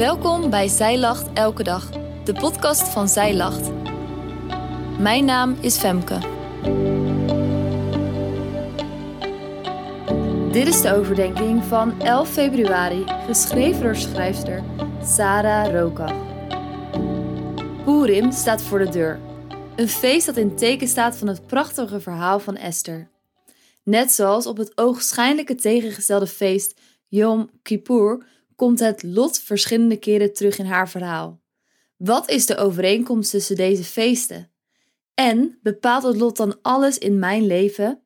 Welkom bij Zij Lacht Elke Dag, de podcast van Zij Lacht. Mijn naam is Femke. Dit is de overdenking van 11 februari, geschreven door schrijfster Sarah Rokach. Purim staat voor de deur. Een feest dat in teken staat van het prachtige verhaal van Esther. Net zoals op het oogschijnlijke tegengestelde feest Yom Kippur komt het lot verschillende keren terug in haar verhaal. Wat is de overeenkomst tussen deze feesten? En bepaalt het lot dan alles in mijn leven?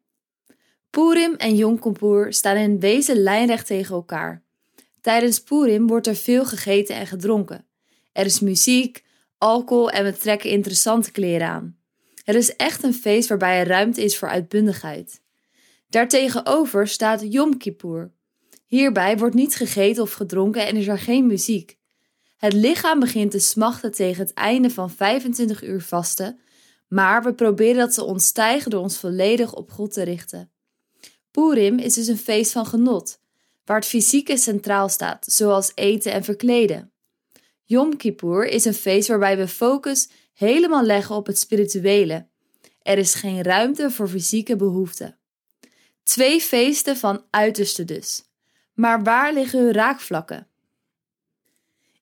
Purim en Yom Kippur staan in wezen lijnrecht tegen elkaar. Tijdens Purim wordt er veel gegeten en gedronken. Er is muziek, alcohol en we trekken interessante kleren aan. Het is echt een feest waarbij er ruimte is voor uitbundigheid. Daartegenover staat Yom Kippur. Hierbij wordt niet gegeten of gedronken en is er geen muziek. Het lichaam begint te smachten tegen het einde van 25 uur vasten, maar we proberen dat te ontstijgen door ons volledig op God te richten. Purim is dus een feest van genot, waar het fysieke centraal staat, zoals eten en verkleden. Yom Kippur is een feest waarbij we focus helemaal leggen op het spirituele. Er is geen ruimte voor fysieke behoeften. Twee feesten van uiterste dus. Maar waar liggen hun raakvlakken?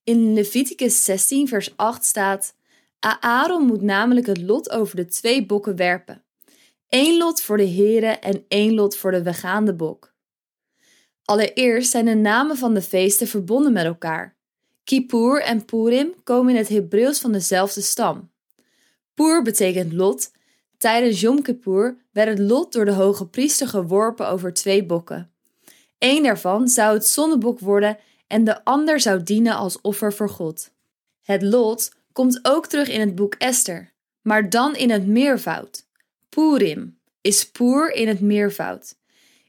In Leviticus 16, vers 8 staat: Aaron moet namelijk het lot over de twee bokken werpen. Eén lot voor de heren en één lot voor de wegaande bok. Allereerst zijn de namen van de feesten verbonden met elkaar. Kippur en Purim komen in het Hebreeuws van dezelfde stam. Pur betekent lot. Tijdens Yom Kippur werd het lot door de hoge priester geworpen over twee bokken. Eén daarvan zou het zonnebok worden en de ander zou dienen als offer voor God. Het lot komt ook terug in het boek Esther, maar dan in het meervoud. Purim is poer in het meervoud.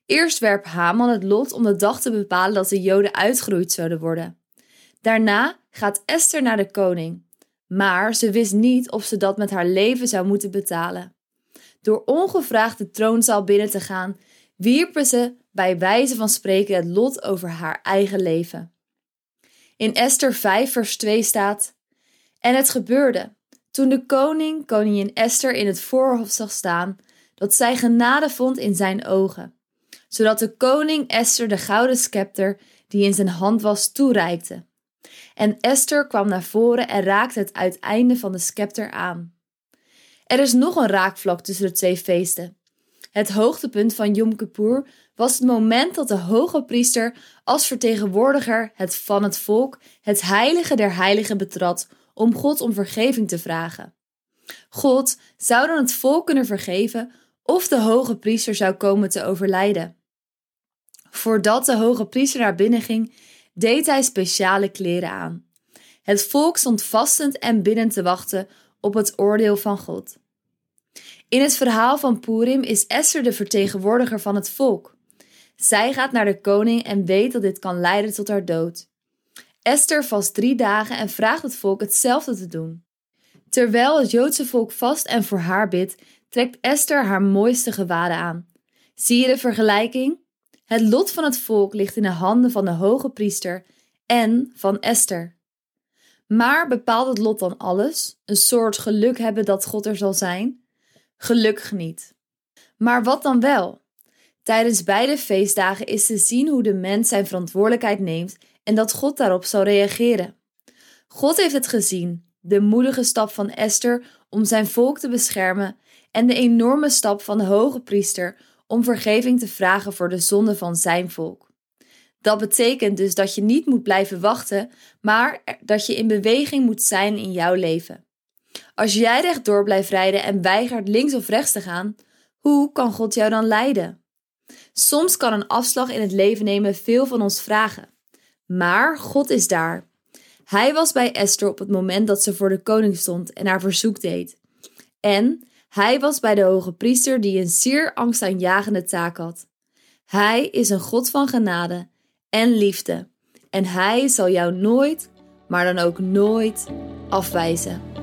Eerst werpt Haman het lot om de dag te bepalen dat de Joden uitgeroeid zouden worden. Daarna gaat Esther naar de koning, maar ze wist niet of ze dat met haar leven zou moeten betalen. Door ongevraagd de troonzaal binnen te gaan, wierpen ze bij wijze van spreken het lot over haar eigen leven. In Esther 5, vers 2 staat: En het gebeurde, toen de koning koningin Esther in het voorhof zag staan, dat zij genade vond in zijn ogen, zodat de koning Esther de gouden scepter die in zijn hand was toereikte. En Esther kwam naar voren en raakte het uiteinde van de scepter aan. Er is nog een raakvlak tussen de twee feesten. Het hoogtepunt van Yom Kippur was het moment dat de hoge priester als vertegenwoordiger het van het volk het heilige der heiligen betrad om God om vergeving te vragen. God zou dan het volk kunnen vergeven of de hoge priester zou komen te overlijden. Voordat de hoge priester naar binnen ging, deed hij speciale kleren aan. Het volk stond vastend en binnen te wachten op het oordeel van God. In het verhaal van Purim is Esther de vertegenwoordiger van het volk. Zij gaat naar de koning en weet dat dit kan leiden tot haar dood. Esther vast drie dagen en vraagt het volk hetzelfde te doen. Terwijl het Joodse volk vast en voor haar bidt, trekt Esther haar mooiste gewaden aan. Zie je de vergelijking? Het lot van het volk ligt in de handen van de hoge priester en van Esther. Maar bepaalt het lot dan alles? Een soort geluk hebben dat God er zal zijn? Gelukkig niet. Maar wat dan wel? Tijdens beide feestdagen is te zien hoe de mens zijn verantwoordelijkheid neemt en dat God daarop zal reageren. God heeft het gezien, de moedige stap van Esther om zijn volk te beschermen en de enorme stap van de hoge priester om vergeving te vragen voor de zonde van zijn volk. Dat betekent dus dat je niet moet blijven wachten, maar dat je in beweging moet zijn in jouw leven. Als jij rechtdoor blijft rijden en weigert links of rechts te gaan, hoe kan God jou dan leiden? Soms kan een afslag in het leven nemen veel van ons vragen. Maar God is daar. Hij was bij Esther op het moment dat ze voor de koning stond en haar verzoek deed. En hij was bij de hoge priester die een zeer angstaanjagende taak had. Hij is een God van genade en liefde. En hij zal jou nooit, maar dan ook nooit afwijzen.